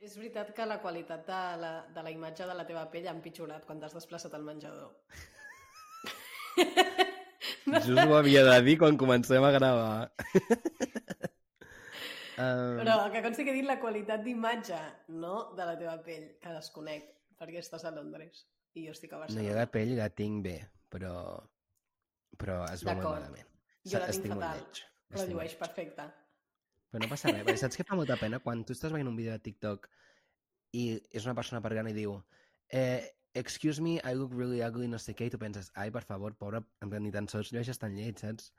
És veritat que la qualitat de la, de la imatge de la teva pell ha empitjorat quan t'has desplaçat al menjador. Just ho havia de dir quan comencem a gravar. um, Però que consti que he dit la qualitat d'imatge, no de la teva pell, que desconec, perquè estàs a Londres i jo estic a no, Barcelona. jo la pell la tinc bé, però, però es veu molt malament. Jo la tinc Estic fatal, però llueix perfecte. Però no passa res, perquè saps què fa molta pena? Quan tu estàs veient un vídeo de TikTok i és una persona parlant i diu eh, excuse me, I look really ugly, no sé què, i tu penses, ai, per favor, pobre, en plan, ni tan sols llueixes tan lleig, saps?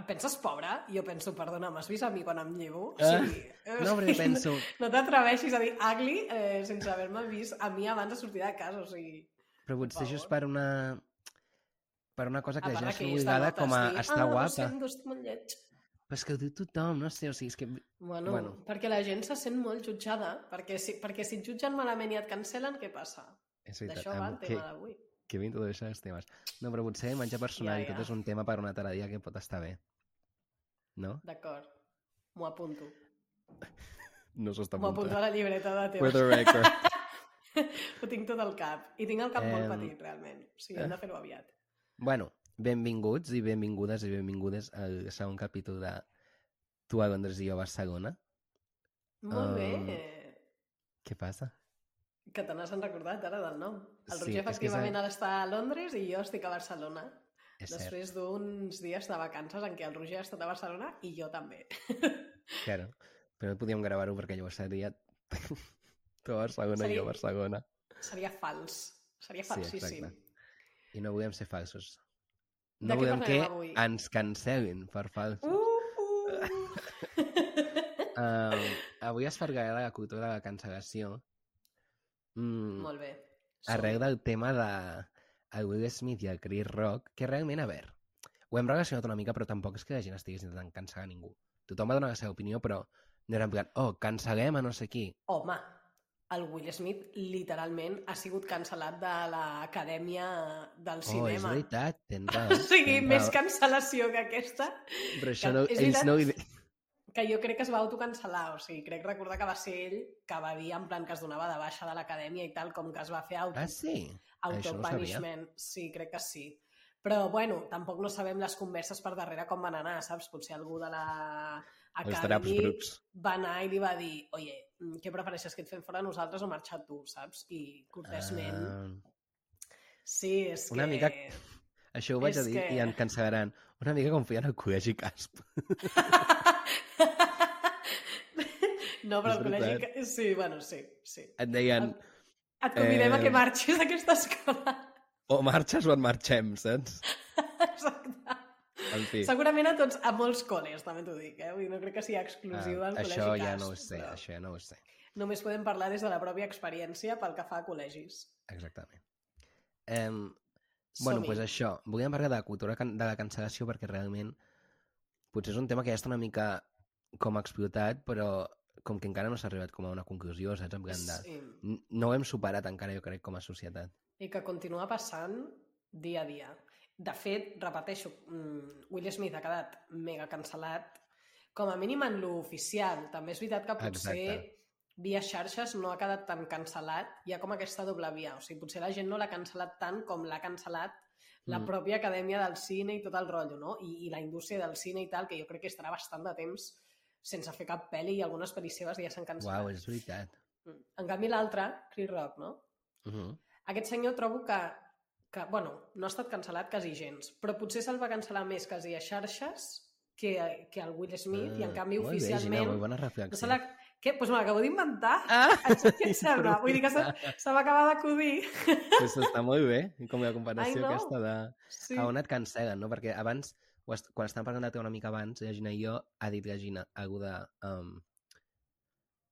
Et penses pobre? Jo penso, perdona, m'has vist a mi quan em llevo? O Ah, sigui, No, però jo penso, No t'atreveixis a dir ugly eh, sense haver-me vist a mi abans de sortir de casa, o sigui... però potser això és per una per una cosa que ja és que obligada com a estar ah, guapa. Ho sento, estic molt lleig. Però és que ho diu tothom, no sé, o sigui, és que... Bueno, Bueno. perquè la gent se sent molt jutjada, perquè si, perquè si et jutgen malament i et cancelen, què passa? És veritat, D'això va el tema d'avui. que m'introdueixen els temes. No, però potser imatge personal Ja, i tot ja. és un tema per un altre dia que pot estar bé. No? D'acord, m'ho apunto. No s'està M'ho apunto a la llibreta de For teva. the record. Ho tinc tot al cap. I tinc el cap molt Em, petit, realment. O sigui, hem de fer-ho aviat. bueno, benvinguts i benvingudes i benvingudes al segon capítol de Tu a Londres i jo a Barcelona. Molt bé. Um, Què passa? Que te n'has recordat ara del nom. El Sí, Roger efectivament és ha d'estar a Londres i jo estic a Barcelona. És Després d'uns dies de vacances en què el Roger ha estat a Barcelona i jo també. claro. Però no podíem gravar-ho perquè llavors seria tu a Barcelona i Seria- jo a Barcelona. Seria fals. Seria Sí, falsíssim. exacte. I no volem ser falsos. De No què volem que avui? ens cancel·lin per falsos. Uh. Um, avui es de la cultura de la cancel·lació mm, Molt bé. arrel del tema de el Will Smith i el Chris Rock, que realment, a veure, ho hem relacionat una mica, però tampoc és que la gent estigués intentant cancel·lar ningú. Tothom va donar la seva opinió, però no era en plan, oh, cancel·lem a no sé qui. Home, el Will Smith literalment ha sigut cancel·lat de l'Acadèmia del Oh, és Cinema. veritat, tens o raó. sigui, tens més cancel·lació que aquesta, Però això no, ells no... Que jo crec que es va autocancel·lar. O sigui, crec recordar que va ser ell que va dir en plan que es donava de baixa de l'acadèmia i tal, com que es va fer auto, Ah, sí? Això no sí, crec que sí. Però, bueno, tampoc no sabem les converses per darrere com van anar, saps? Potser algú de la Academy va anar i li va dir oye, mm, què prefereixes, que et fem fora a nosaltres o marxar tu, saps? I cortésment... Ah, Sí, és Una que... mica- això ho vaig és a dir que- i en cancel·laran. Una mica com feien al col·legi Casp. no, però el col·legi... Sí, bueno, sí, sí. Et deien, Et convidem a Eh, que marxis d'aquesta escola. O marxes o et marxem, saps? Exacte. En fi, Segurament a tots, a molts col·les, també t'ho dic, eh? Vull dir, no crec que sigui exclusiu ah, del col·legi això ja no ho sé, però això ja no ho sé. Només podem parlar des de la pròpia experiència pel que fa a col·legis. Exactament. Um, bueno, doncs pues això. Volíem parlar de la cultura de la cancel·lació perquè realment potser és un tema que ja està una mica com explotat, però com que encara no s'ha arribat com a una conclusió, saps? En plan de... Sí. No ho hem superat encara, jo crec, com a societat. I que continua passant dia a dia. De fet, repeteixo, mm, Will Smith ha quedat mega cancel·lat, com a mínim en l'oficial. També és veritat que potser Exacte. via xarxes no ha quedat tan cancel·lat, hi ha com aquesta doble via. O sigui, potser la gent no l'ha cancel·lat tant com l'ha cancel·lat la Mm. pròpia acadèmia del cine i tot el rotllo, no? I, I la indústria del cine i tal, que jo crec que estarà bastant de temps sense fer cap pel·li i algunes pel·lis seves ja s'han cancel·lat. Uau, és veritat. Mm. En canvi, l'altre, Chris Rock, no? Uh -huh. Aquest senyor trobo que, que, bueno, no ha estat cancel·lat quasi gens, però potser se'l va cancel·lar més quasi a xarxes que, que el Will Smith, i en canvi Ah, molt bé, oficialment... Gina, molt bona reflexió. Què? Doncs me l'acabo d'inventar. Ah! Què et sembla? Vull dir que se, se m'acaba d'acudir. Pues està molt bé, com la comparació aquesta de... Sí. a on et cancel·len, no? Perquè abans, quan estàvem parlant de una mica abans, la Gina i jo, ha dit la Gina algú de... Um,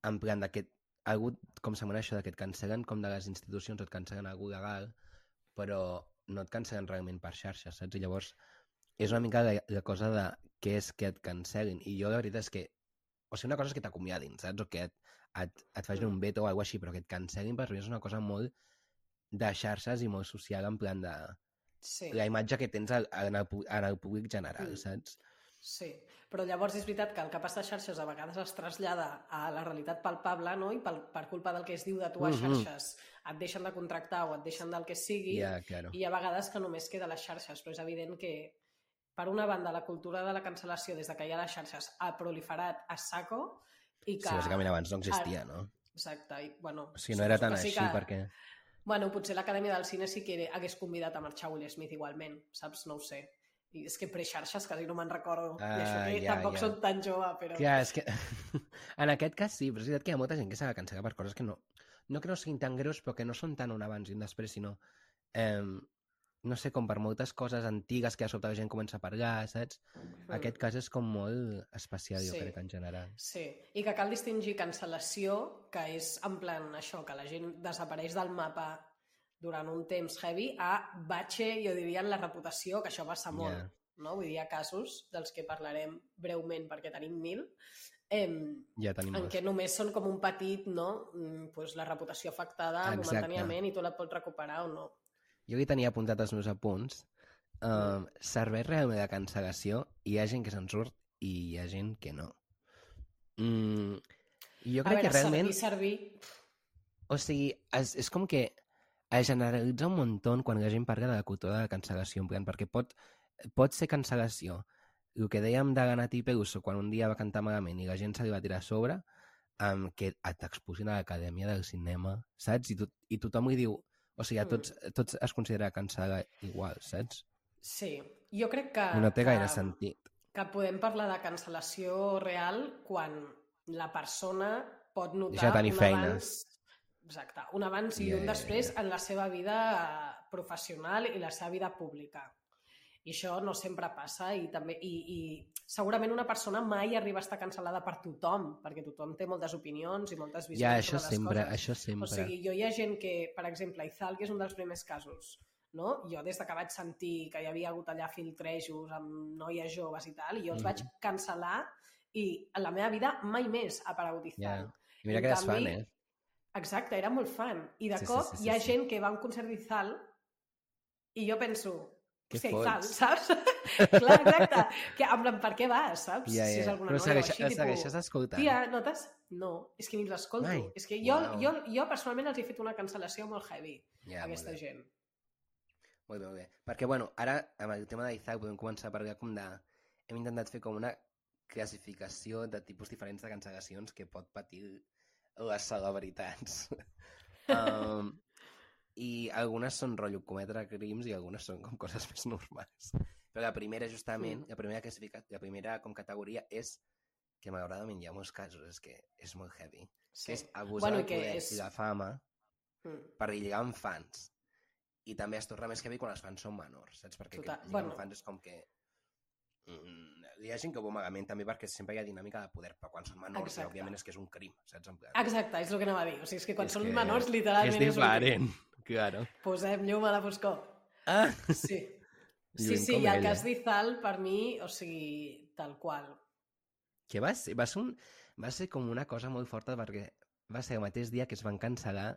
en plan d'aquest... Algú, com sembla això, de que et cancel·len com de les institucions, et cancel·len algú legal, però no et cancel·len realment per xarxes, saps? I llavors és una mica la, la cosa de què és que et cancel·lin. I jo la veritat és que... O sigui, una cosa és que t'acomiadin, saps? O que et, et, et facin un veto o alguna així, però que et cancel·lin per mi és una cosa molt de xarxes i molt social, en plan de Sí. la imatge que tens al- en el, en el públic general, Mm. saps? Sí, però llavors és veritat que el que passa a xarxes a vegades es trasllada a la realitat palpable, no? I pel, per culpa del que es diu de tu a Mhm. xarxes et deixen de contractar o et deixen del que sigui, Ja, claro. i ha vegades que només queda a les xarxes, però és evident que, per una banda, la cultura de la cancel·lació des de que hi ha les xarxes ha proliferat a saco i que... Sí, bàsicament abans no existia, no? Exacte, i, bueno... O sigui, no era tan així que- perquè... Bueno, potser l'Acadèmia del Cine sí que hagués convidat a marxar Will Smith igualment, saps? No ho sé. I és que prexarxes quasi no me'n recordo. I això Ah, que ja, tampoc ja. soc tan jove, però... Clar, és que... en aquest cas sí, però és veritat que hi ha molta gent que s'ha de cancel·lar per coses que no... No que no siguin tan greus, però que no són tant un abans i un després, sinó... Eh, no sé, com per moltes coses antigues que de sobte la gent comença a parlar, saps? Mm. Aquest cas és com molt especial, jo Sí. crec, en general. Sí, i que cal distingir cancel·lació, que és en plan això, que la gent desapareix del mapa durant un temps heavy, a batxe, jo diria, en la reputació, que això passa molt. Ja. No? Vull dir, hi ha casos dels que parlarem breument perquè tenim mil, em, Ja tenim en molts. què només són com un petit, no? Mm, pues la reputació afectada Exacte. momentàniament i tu la pots recuperar o no. Jo aquí tenia apuntat els meus apunts. Um, serveix realment de cancel·lació? Hi ha gent que se'n surt i hi ha gent que no. Mm, jo A crec veure, que realment... servir, servir... O sigui, és, és com que es generalitza un muntó quan la gent parla de la cultura de la cancel·lació, en plan, perquè pot, pot ser cancel·lació. El que dèiem de Ganati Peluso quan un dia va cantar malament i la gent se li va tirar a sobre, um, que et t'expulsin a l'acadèmia del cinema, saps? I, tot, i tothom li diu... O sigui, a Mm. tots, tots es considera cancel·la igual, saps? Sí, jo crec que... No té gaire que, sentit. Que podem parlar de cancel·lació real quan la persona pot notar Deixa de tenir un feina. abans... Exacte, un abans i un després ja. en la seva vida eh, professional i la seva vida pública. I això no sempre passa i també i, i segurament una persona mai arriba a estar cancel·lada per tothom, perquè tothom té moltes opinions i moltes visions Ja, això sobre sempre, coses. això sempre. O sigui, jo hi ha gent que, per exemple, Izal, que és un dels primers casos, no? Jo des de que vaig sentir que hi havia hagut allà filtrejos amb noies joves i tal, i jo els Mhm. vaig cancel·lar i en la meva vida mai més ha aparegut Izal. Ja. I mira En que eres fan, canvi, eh? Exacte, era molt fan. I de Sí, sí, cop sí, sí, hi ha sí. gent que va a un concert d'Izal i jo penso, Què hòstia, Izal, saps? Clar, exacte. Que, en plan, per què vas, saps? Ja, Si és alguna Però noia segueix, així, segueixes escoltant. Tia, notes? No, és que ni els escolto. És que jo, Uau. jo, jo personalment els he fet una cancel·lació molt heavy ja, a aquesta molt bé. gent. Molt bé, molt bé. Perquè, bueno, ara, amb el tema d'Isaac, podem començar a parlar com de... Hem intentat fer com una classificació de tipus diferents de cancel·lacions que pot patir les celebritats. um, I algunes són rotllo cometre crims i algunes són com coses més normals. Però la primera, justament, Mm. la primera classificat, la primera com categoria és que malauradament hi ha molts casos, és que és molt heavy, Sí. que és abusar Bueno, del que poder és- i la fama Mm. per lligar amb fans. I també es torna més heavy quan els fans són menors, saps? Perquè Total. lligar Bueno. amb fans és com que... Mm, hi ha gent que ho veu malament també perquè sempre hi ha dinàmica de poder, però quan són menors, Exacte. òbviament és que és un crim, saps? Exacte, és el que anava a dir. O sigui, és que quan És són que menors, és literalment és, un diferent, claro. Posem llum a la foscor. Ah! Sí. Sí, sí, i el ella. cas d'Izal, per mi, o sigui, tal qual. Que va ser, va ser, un, va ser com una cosa molt forta perquè va ser el mateix dia que es van cancel·lar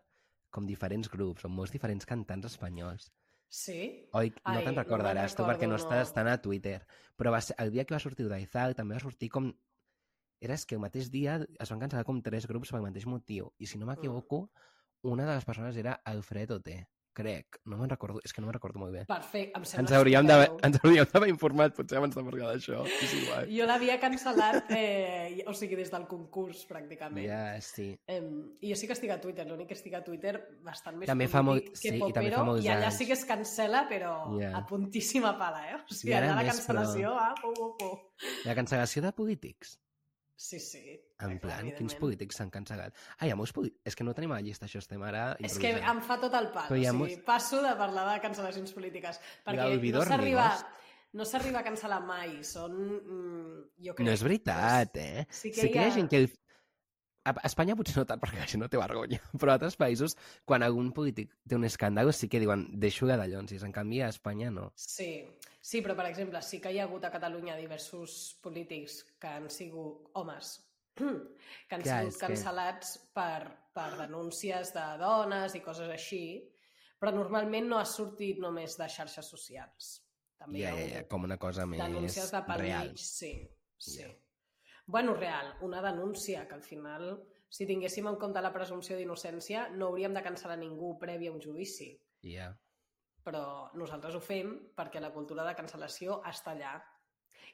com diferents grups, amb molts diferents cantants espanyols. Sí? Oi, no te'n no recordaràs me'n tu perquè no recordo, estàs no. tan a Twitter. Però va ser, el dia que va sortir d'Aizal també va sortir com... Era que el mateix dia es van cancel·lar com tres grups pel mateix motiu. I si no m'equivoco, una de les persones era Alfredo T. Crec. No me'n recordo, és que no me'n recordo molt bé. Perfecte, em sembla Ens hauríem d'haver ens hauríem d'haver informat potser abans de parlar d'això. Jo l'havia cancel·lat, eh, o sigui, des del concurs, pràcticament. Ja, sí. Em, I jo sí que estic a Twitter, l'únic que estic a Twitter bastant més També fa molt- que sí, i popero, també fa molts i allà anys. sí que es cancela, però Ja. a puntíssima pala, eh? O sigui, I ara allà la més, cancel·lació, ah, pu, pu, pu. La cancel·lació de polítics. Sí, sí. En clar, plan, quins polítics s'han cancel·lat? Ah, hi ha molts polítics. És que no tenim a la llista, això estem ara És que em fa tot el pal. Però o sigui, molts- passo de parlar de cancel·lacions polítiques. Perquè no s'arriba no s'arriba a cancel·lar mai. Són, mm, jo crec... No és veritat, eh? Sí que sí que hi ha hi ha- gent que... a Espanya potser no tant, perquè la gent no té vergonya, però a altres països, quan algun polític té un escàndol, sí que diuen, deixo de dallonsis. En canvi, a Espanya no. Sí, sí, però per exemple, sí que hi ha hagut a Catalunya diversos polítics que han sigut homes que han Clar, sigut és que- cancel·lats per, per denúncies de dones i coses així, però normalment no ha sortit només de xarxes socials. També Ja, hi ha ja, com una cosa més denúncies de pel real. sí, sí. Ja. Bueno, real, una denúncia que al final, si tinguéssim en compte la presumpció d'innocència, no hauríem de cancel·lar ningú previ a un judici. Ja. Però nosaltres ho fem perquè la cultura de cancel·lació està allà.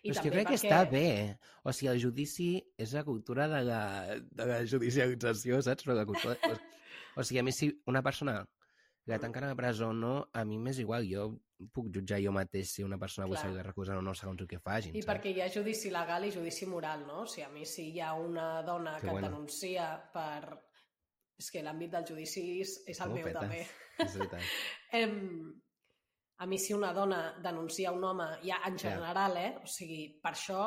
Però és que crec que està bé. O sigui, el judici és la cultura de la, de la judicialització, saps? Però la cultura... o, o sigui, a mi si una persona la tanquen a la presó o no, a mi m'és igual. Jo puc jutjar jo mateix si una persona Clar. vull seguir recusant o no segons el que fagin, I saps? perquè hi ha judici legal i judici moral, no? O sigui, a mi si hi ha una dona Que que, bueno. et denuncia per... És que l'àmbit del judici és, és el Com meu, petes? també. És veritat. Em, a mi si una dona denuncia un home, ja en general, eh? O sigui, per això,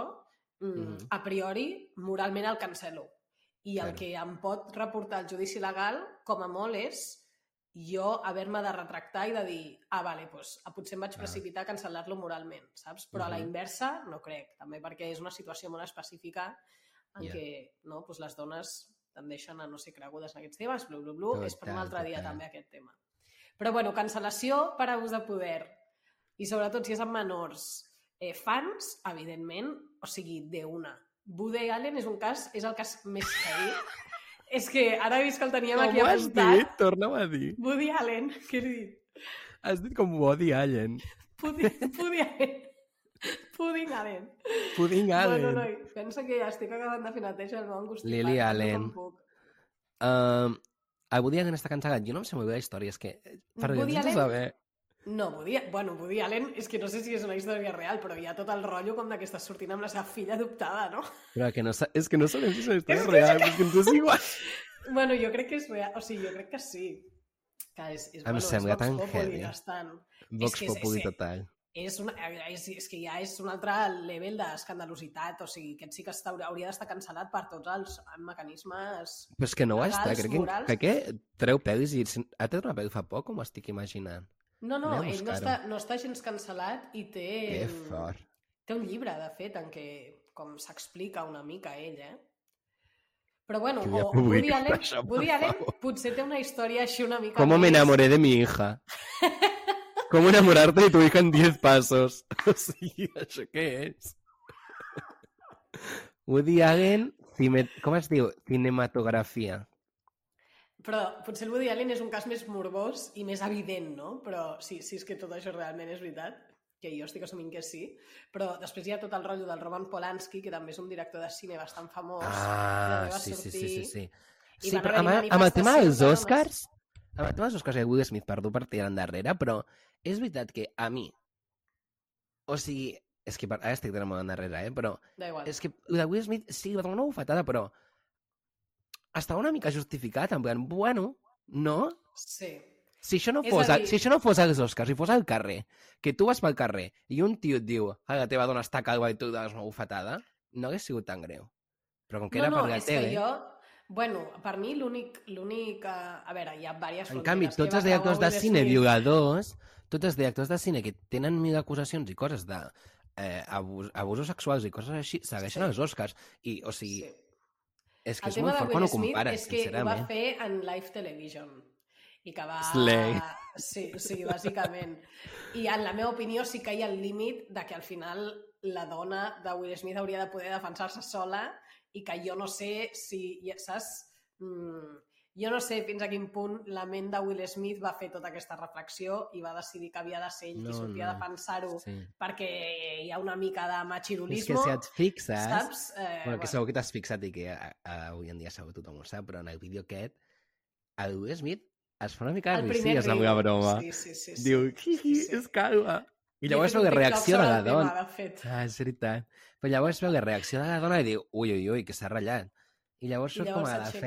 mm, Mhm. a priori, moralment el cancelo. I el Claro. que em pot reportar el judici legal, com a molt, és jo haver-me de retractar i de dir ah, vale, doncs, potser em vaig Ah. precipitar a cancel·lar-lo moralment, saps? Però a la Mhm. inversa no crec, també perquè és una situació molt específica en Ja. què no, doncs les dones tendeixen a no ser cregudes en aquests temes, blu, blu, blu, és per un altre dia total. també aquest tema. Però bueno, cancel·lació per abús de poder. I sobretot si és amb menors eh, fans, evidentment, o sigui, de una. Woody Allen és un cas, és el cas més heavy. és que ara he vist que el teníem aquí Com ho has apuntat. dit? Torna-ho a dir. Woody Allen, què he dit? Has dit com Woody Allen. Pudding, Woody Allen. Pudding Allen. Pudding Allen. Bueno, noi, pensa que ja estic acabant de fer neteja el meu angustiat. Lily Allen. com puc. Um, el Woody Allen està cancel·lat. Jo no em sé molt bé la història, és que... Per Woody Allen? saber? No, Woody, bueno, Woody Allen, és que no sé si és una història real, però hi ha tot el rotllo com de que està sortint amb la seva filla adoptada, no? Però que no, és que no sabem si és una història És que real, és que ens és igual. Bueno, jo crec que és real, o sigui, jo crec que sí. Que és, és, Em bueno, sembla és tan heavy. bastant. Vox que és- Populi és- total. És, una, és, és que ja és un altre level d'escandalositat, o sigui, aquest sí que està, hauria d'estar cancel·lat per tots els mecanismes... Però és que no ho està, crec que, crec que treu pel·lis i ha tret una pel·li fa poc, com ho estic imaginant. No, no, ell no està, no està gens cancel·lat i té... Que fort. Té un llibre, de fet, en què com s'explica una mica ell, eh? Però bueno, o Woody Allen, Woody Allen potser té una història així una mica ¿Cómo me enamoré de mi hija? ¿Cómo enamorarte de tu hija en 10 pasos? O sigui, això què és? Woody Allen, cime... com es diu? Cinematografia. Però potser el Woody Allen és un cas més morbós i més evident, no? Però sí, sí és que tot això realment és veritat, que jo estic assumint que sí. Però després hi ha tot el rotllo del Roman Polanski, que també és un director de cine bastant famós. Ah, va sí, sí, sí, sí, sortir- sí. i Sí, van però amb, amb el tema dels de. Oscars, amb el tema dels Oscars el Will Smith, perdó per tirar endarrere, però és veritat que a mi, o sigui, és que ara estic tirant molt endarrere, eh? però és que el de Will Smith sí, va donar una bufetada, però estava una mica justificat, en plan, bueno, no? Sí. Si això no fos, a a dir- si això no fos als Oscars, si fos al carrer, que tu vas pel carrer i un tio et diu ah, la teva dona està calva i tu dones una bufetada, no hagués sigut tan greu. Però com que no, era no, per la tele... que jo... Bueno, per mi l'únic... l'únic eh, A veure, hi ha diverses En canvi, tots els directors de cine Smith? violadors, tots els directors de cine que tenen mil acusacions i coses de eh, abus, abusos sexuals i coses així, segueixen Sí. els Oscars. I, o sigui, Sí. És que El és tema molt fort quan ho compares, és que ho va fer en live television i que va... Slay. Sí, sí, bàsicament. I en la meva opinió sí que hi ha el límit de que al final la dona de Will Smith hauria de poder defensar-se sola i que jo no sé si, ja saps? Mm, jo no sé fins a quin punt la ment de Will Smith va fer tota aquesta reflexió i va decidir que havia de ser ell qui No, sortia no. a defensar-ho Sí. perquè hi ha una mica de És que machirulismo, si et fixes... saps? Eh, Bueno, que segur que t'has fixat i que a, a, avui en dia segur tothom ho sap, però en el vídeo aquest, el Will Smith es fa una mica de rissi, és la meva broma. Sí, sí, sí. sí. Diu, hi, hi, Sí, sí. és calva. I llavors veu de sobre la tema, dona. de fet. Ah, és veritat. Però llavors veu la reacció de la dona i diu, ui, ui, ui, que s'ha ratllat. I llavors surt com a la s'aixeca.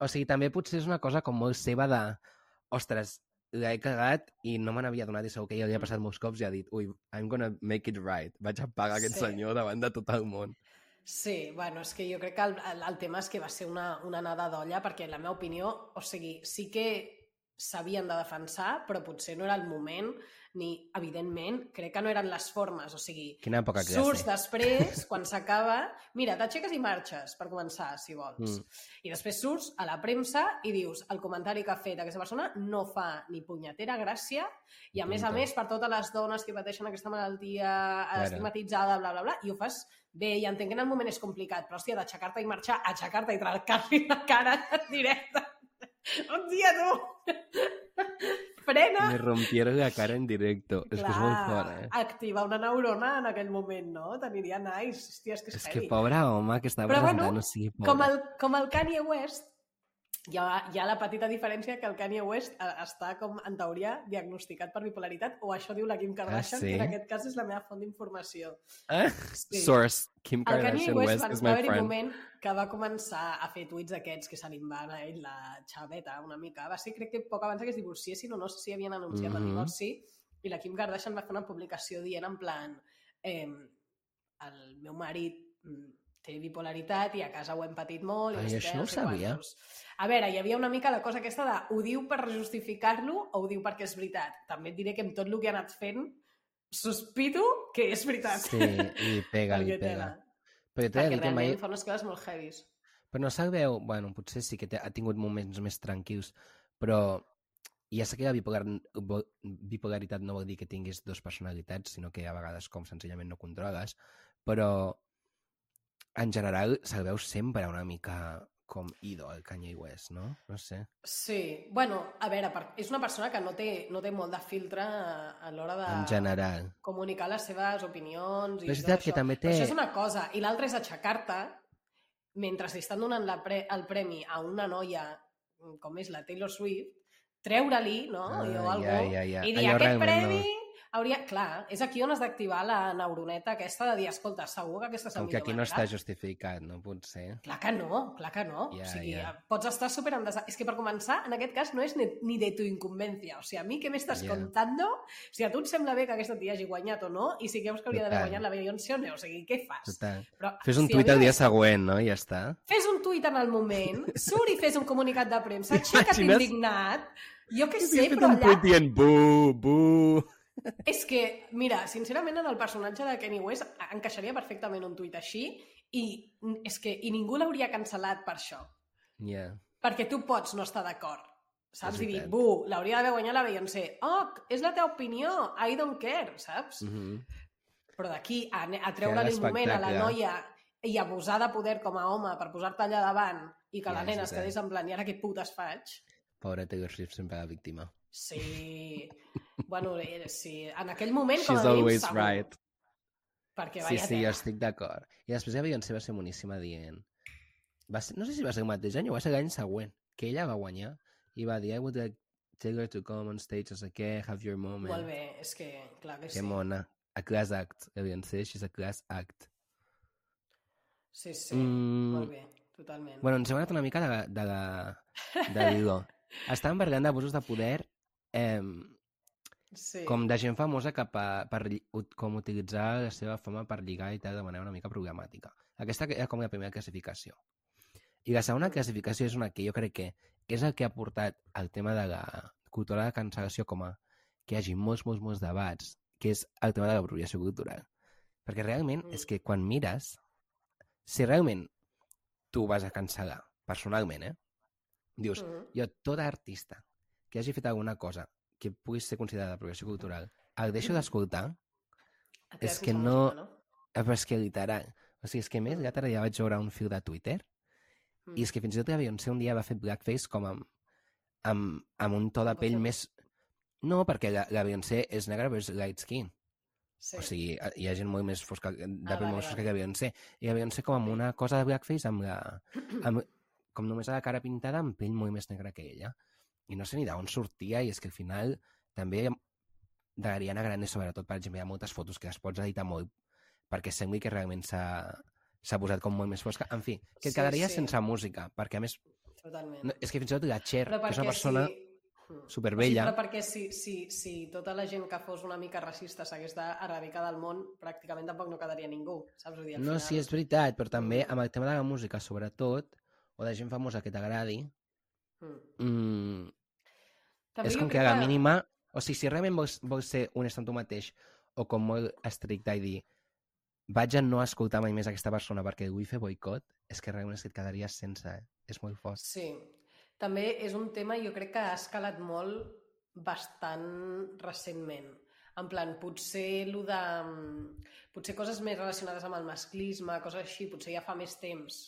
O sigui, també potser és una cosa com molt seva de, ostres, l'he cagat i no me n'havia donat i segur que ja li ha passat molts cops i ha dit, ui, I'm gonna make it right. Vaig a pagar aquest Sí. senyor davant de tot el món. Sí, bueno, és que jo crec que el, el, el tema és que va ser una, una anada d'olla, perquè en la meva opinió, o sigui, sí que s'havien de defensar, però potser no era el moment ni, evidentment, crec que no eren les formes, o sigui, Quina poca classe. surts després, quan s'acaba, mira, t'aixeques i marxes, per començar, si vols. Mm. I després surts a la premsa i dius el comentari que ha fet aquesta persona no fa ni punyetera gràcia i a més a més per totes les dones que pateixen aquesta malaltia Claro. estigmatitzada, bla, bla, bla, i ho fas bé, i entenc que en el moment és complicat, però hòstia, d'aixecar-te i marxar, aixecar-te i trencar-li la cara en directe. Hòstia, tu! Frena! Me rompieron la cara en directo. És que és molt fort, eh? activar una neurona en aquell moment, no? T'aniria nice. Hòstia, és que és, És que pobre home que estava Però presentant, bueno, o sigui, pobre. com el, com el Kanye West, hi ha, hi ha la petita diferència que el Kanye West eh, està, com en teoria, diagnosticat per bipolaritat, o això diu la Kim Kardashian, Ah, sí? que en aquest cas és la meva font d'informació. Ah, Sí. Source, Kim El Kanye Kardashian West West va, is va my haver un friend. moment que va començar a fer tuits aquests que se li van a ell la xaveta una mica. Va ser, crec que poc abans que es divorciessin o no sé si havien anunciat el Mhm. divorci i la Kim Kardashian va fer una publicació dient en plan eh, el meu marit mm, té bipolaritat i a casa ho hem patit molt. i Ai, sé això no ho sabia. quantos. A veure, hi havia una mica la cosa aquesta de ho diu per justificar-lo o ho diu perquè és veritat. També et diré que amb tot el que ha anat fent sospito que és veritat. Sí, i pega, li pega. Però Perquè que mai... realment fa unes coses molt heavies. Però no sabeu... Bueno, potser sí que ha tingut moments més tranquils, però ja sé que la bipolar... bipolaritat no vol dir que tinguis dues personalitats, sinó que a vegades com senzillament no controles, però en general se'l veu sempre una mica com ídol, Kanye West, no? No sé. Sí, bueno, a veure, és una persona que no té, no té molt de filtre a l'hora de En general. comunicar les seves opinions i Però és tot veritat que això. també té- Però això és una cosa, i l'altra és aixecar-te mentre li estan donant la pre el premi a una noia com és la Taylor Swift, treure-li, no? Ah, o algú, ja, ja, ja. i dir, Allò aquest premi... no. Hauria... Clar, és aquí on has d'activar la neuroneta aquesta de dir, escolta, segur que aquesta és la Com que aquí no manera. està justificat, no pot ser. Clar que no, clar que no. Ja, o sigui, ja. pots estar super en desa... És que per començar, en aquest cas, no és ni, de tu inconvencia. O sigui, a mi què m'estàs Ja. contando? O sigui, a tu et sembla bé que aquesta tia hagi guanyat o no? I si creus que hauria d'haver guanyat la Beyoncé o no? O sigui, què fas? Total. Però, Fes un si tuit el dia següent, no? I ja està. Fes un tuit en el moment, surt i fes un comunicat de premsa, aixeca't indignat, jo què sé, però allà... dient bu, bu... És que, mira, sincerament, en el personatge de Kenny West encaixaria perfectament un tuit així i és que i ningú l'hauria cancel·lat per això. Ja. Perquè tu pots no estar d'acord. Saps? I dir, bu, l'hauria d'haver guanyat la Beyoncé. Oh, és la teva opinió, I don't care, saps? Mm -hmm. Però d'aquí a, a treure-li el Crear moment a la noia i abusar de poder com a home per posar-te allà davant i que Ja, la nena es quedés en plan, i ara què putes faig? Pobra Taylor Swift sempre la víctima. Sí. bueno, eh, sí. En aquell moment, com She's a mínim, always segur. right. Perquè Sí, sí, jo estic d'acord. I després la Beyoncé va ser moníssima dient... Va ser, no sé si va ser el mateix any o va ser l'any següent, que ella va guanyar i va dir I would like Taylor to come on stage, no sé què, have your moment. Molt bé, és que, clar que Que sí. mona. A class act. Beyoncé, she's a class act. Sí, sí, Mm, molt bé, totalment. Bueno, ens hem anat una mica de, de, la, de l'hilo. Estàvem parlant d'abusos de poder eh, sí. com de gent famosa que pa, per ut- com utilitzar la seva fama per lligar i tal de manera una mica problemàtica. Aquesta era com la primera classificació. I la segona classificació és una que jo crec que és el que ha portat el tema de la cultura de cancel·lació com a que hi hagi molts, molts, molts debats, que és el tema de l'apropiació cultural. Perquè realment Mm. és que quan mires, si realment tu vas a cancel·lar, personalment, eh? Dius, Mhm. jo, tot artista que hagi fet alguna cosa que pugui ser considerada apropiació cultural, el deixo d'escoltar, Et quedes és que no- música, no? eh, però és que literal. O sigui, és que més, Mm. l'altre dia vaig veure un fil de Twitter Mm. i és que fins i tot la Beyoncé un dia va fer blackface com amb, amb, amb un to de pell més... No, perquè la, la Beyoncé és negra però és light skin. Sí. O sigui, hi ha gent molt més fosca, de Ah, pell molt fosca que Beyoncé. I la Beyoncé com amb una cosa de blackface amb la... Amb, com només a la cara pintada amb pell molt més negra que ella. I no sé ni d'on sortia, i és que al final també de l'Ariana Grande, sobretot, per exemple, hi ha moltes fotos que les pots editar molt perquè sembli que realment s'ha posat com molt més fosca. En fi, que et Sí, quedaria sí. sense música, perquè a més, Totalment. no, és que fins i tot la Cher, que és una persona si... Mm. superbella, sigui, però perquè si, si, si tota la gent que fos una mica racista s'hagués d'erradicar del món, pràcticament tampoc no quedaria ningú, saps? Dir, no, final... sí, és veritat, però també amb el tema de la música, sobretot, o de gent famosa que t'agradi, Mm. mm, També és com que a la mínima... O sigui, si realment vols, vols ser honest amb tu mateix o com molt estricte i dir vaig a no escoltar mai més aquesta persona perquè vull fer boicot, és que realment és que et quedaries sense, eh? És molt fort. Sí. També és un tema, jo crec que ha escalat molt bastant recentment. En plan, potser lo de... Potser coses més relacionades amb el masclisme, coses així, potser ja fa més temps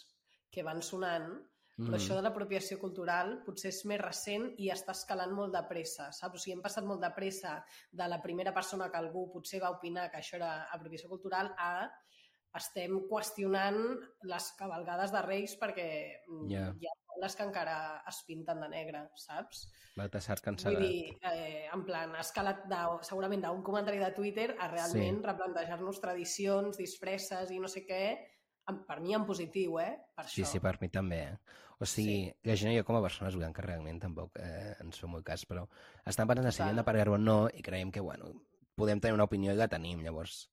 que van sonant, però això de l'apropiació cultural potser és més recent i està escalant molt de pressa, saps? O sigui, hem passat molt de pressa de la primera persona que algú potser va opinar que això era apropiació cultural a estem qüestionant les cabalgades de Reis perquè mm, Ja. hi ha pobles que encara es pinten de negre, saps? Baltasar Vull cancel·lat. dir, eh, en plan, ha escalat de, segurament d'un comentari de Twitter a realment Sí. replantejar-nos tradicions disfresses i no sé què, en- per mi en positiu, eh? Per Sí, això. sí, per mi també. Eh? O sigui, sí. la gent i jo com a persones veiem que realment tampoc eh, ens fem molt cas, però estan parlant de si hem de pagar-ho o no i creiem que, bueno, podem tenir una opinió i la tenim, llavors,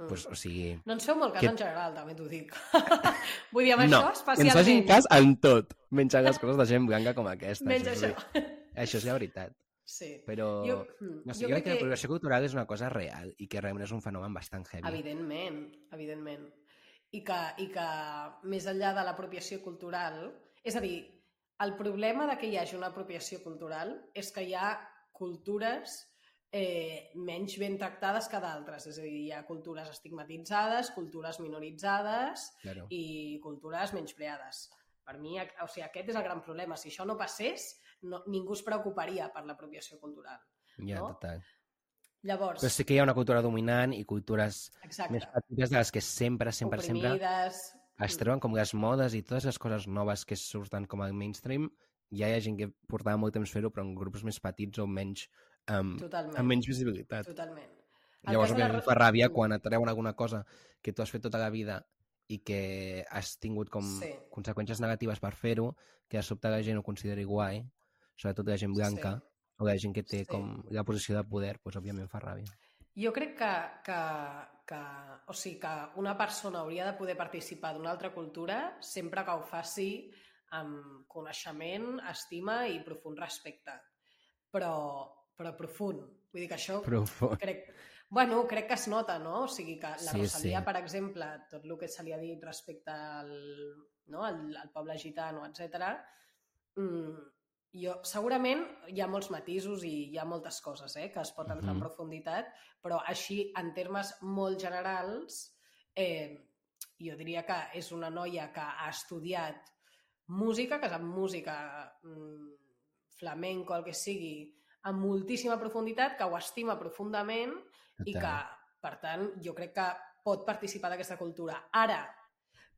Mm. pues, o sigui... No ens feu molt cas Que- en general, també t'ho dic. Vull dir, amb no, això ens especialment. facin cas en tot, menys en les coses de gent blanca com aquesta. Menys és això. veritat. Això és la veritat. Sí. Però Jo- mm, no sé, jo jo, crec crec que la que- progressió cultural és una cosa real i que realment és un fenomen bastant heavy. Evidentment, evidentment. I que, I que més enllà de l'apropiació cultural... És a dir, el problema de que hi hagi una apropiació cultural és que hi ha cultures eh, menys ben tractades que d'altres. És a dir, hi ha cultures estigmatitzades, cultures minoritzades Claro. i cultures menyspreades. Per mi, o sigui, aquest és el gran problema. Si això no passés, no, ningú es preocuparia per l'apropiació cultural. Ja, no? total. Llavors, Però sí que hi ha una cultura dominant i cultures exacte, més petites de les que sempre, sempre, sempre oprimides... es treuen com les modes i totes les coses noves que surten com al mainstream, ja hi ha gent que portava molt temps fer-ho, però en grups més petits o menys, um, amb menys visibilitat. Totalment. El Llavors, la òbviament, Ros- fa ràbia Mm. quan et treuen alguna cosa que tu has fet tota la vida i que has tingut com Sí. conseqüències negatives per fer-ho, que de sobte la gent ho consideri guai, sobretot la gent blanca, Sí. O la gent que té Sí. com la posició de poder, doncs, òbviament fa ràbia. Jo crec que, que, que, o sigui, que una persona hauria de poder participar d'una altra cultura sempre que ho faci amb coneixement, estima i profund respecte. Però, però profund. Vull dir que això Però, crec, bueno, crec que es nota, no? O sigui que la Sí, Rosalia, sí. per exemple, tot el que se li ha dit respecte al, no, al, al poble gitano, etc. Mm, jo, segurament hi ha molts matisos i hi ha moltes coses eh, que es pot entrar Mhm. en profunditat, però així, en termes molt generals, eh, jo diria que és una noia que ha estudiat música, que sap música mm, flamenco, el que sigui, amb moltíssima profunditat, que ho estima profundament i que, per tant, jo crec que pot participar d'aquesta cultura. Ara,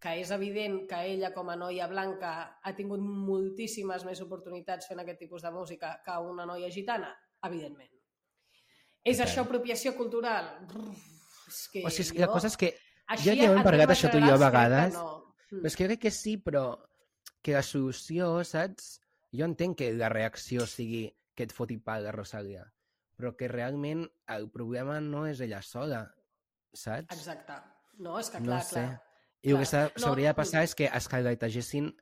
que és evident que ella, com a noia blanca, ha tingut moltíssimes més oportunitats fent aquest tipus de música que una noia gitana, evidentment. És Total. això apropiació cultural? És que O sigui, és que la cosa és que Així, ja hem parlat això tu i jo a vegades, No. Mm. Però és que jo crec que sí, però que la solució, saps? Jo entenc que la reacció sigui que et foti pal la Rosalia, però que realment el problema no és ella sola, saps? Exacte. No, és que No clar, sé. clar. I el que clar. s'ha- No, s'hauria de passar és que es highlightegessin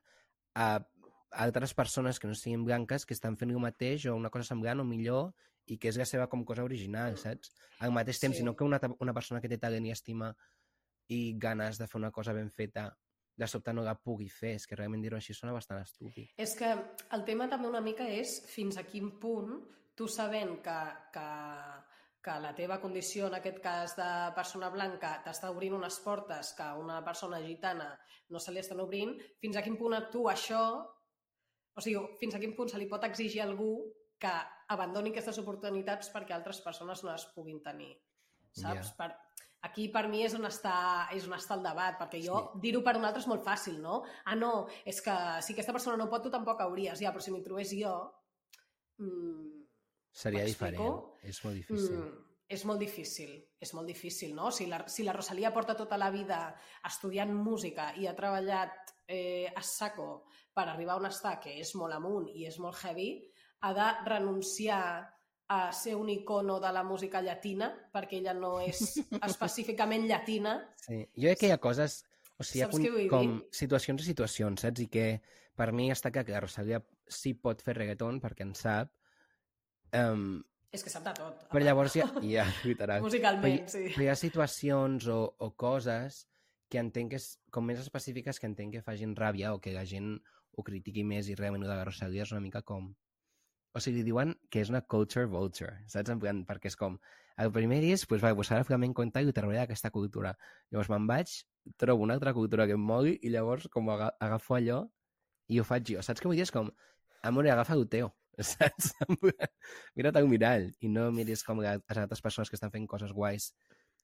a altres persones que no siguin blanques que estan fent el mateix o una cosa semblant o millor i que és la seva com cosa original, saps? Al mateix temps, Sí. sinó que una, una persona que té talent i estima i ganes de fer una cosa ben feta de sobte no la pugui fer, és que realment dir-ho així sona bastant estúpid. És que el tema també una mica és fins a quin punt tu sabent que, que, que la teva condició, en aquest cas de persona blanca, t'està obrint unes portes que a una persona gitana no se li estan obrint, fins a quin punt a tu això... O sigui, fins a quin punt se li pot exigir a algú que abandoni aquestes oportunitats perquè altres persones no les puguin tenir. Saps? Ja. Per, aquí per mi és on està, és on està el debat, perquè jo sí. dir-ho per un altre és molt fàcil, no? Ah, no, és que si aquesta persona no pot, tu tampoc hauries, ja, però si m'hi trobés jo... Mm, Seria diferent. És molt difícil. mm, és molt difícil, és molt difícil, no? Si la, si la Rosalia porta tota la vida estudiant música i ha treballat eh, a saco per arribar on està, que és molt amunt i és molt heavy, ha de renunciar a ser un icono de la música llatina, perquè ella no és específicament llatina. Sí. Jo crec que hi ha coses... O sigui, Saps hi ha com, com dir? situacions i situacions, saps? I que per mi està clar que la Rosalia sí pot fer reggaeton perquè en sap Um, És que sap de tot. però llavors hi ha, ha literal. Musicalment, però, sí. però hi ha situacions o, o coses que entenc que és, com més específiques que entenc que facin ràbia o que la gent ho critiqui més i realment ho de la Rosalia és una mica com... O sigui, diuen que és una culture vulture, saps? En plan, perquè és com... El primer dia és, pues, va, pues ara ficar-me en compte i ho treballaré d'aquesta cultura. Llavors me'n vaig, trobo una altra cultura que em mogui i llavors com aga agafo allò i ho faig jo. Saps què vull dir? És com, amor, agafa el teu, saps? Mira't al mirall i no miris com les altres persones que estan fent coses guais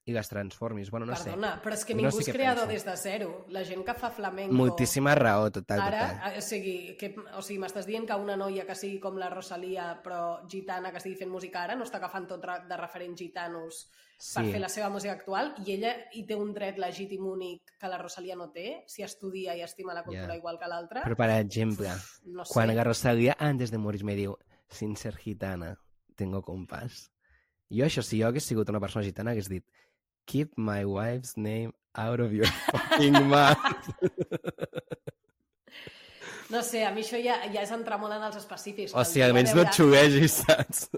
i les transformis. Bueno, no Perdona, sé. però és que No ningú sé és creador des de zero. La gent que fa flamenco... Moltíssima raó, total, Ara, total. eh, o sigui, que, o sigui m'estàs dient que una noia que sigui com la Rosalia, però gitana, que estigui fent música ara, no està agafant tot de referents gitanos per Sí. fer la seva música actual i ella hi té un dret legítim únic que la Rosalia no té, si estudia i estima la cultura Ja. igual que l'altra. Però, per exemple, No sé. quan la Rosalía, antes de morir, me diu, sin ser gitana, tengo compás. Jo, això, si jo hagués sigut una persona gitana, hagués dit, keep my wife's name out of your fucking mouth. No sé, a mi això ja, ja és entrar molt en els específics. o sigui, almenys no et xuguegis, saps?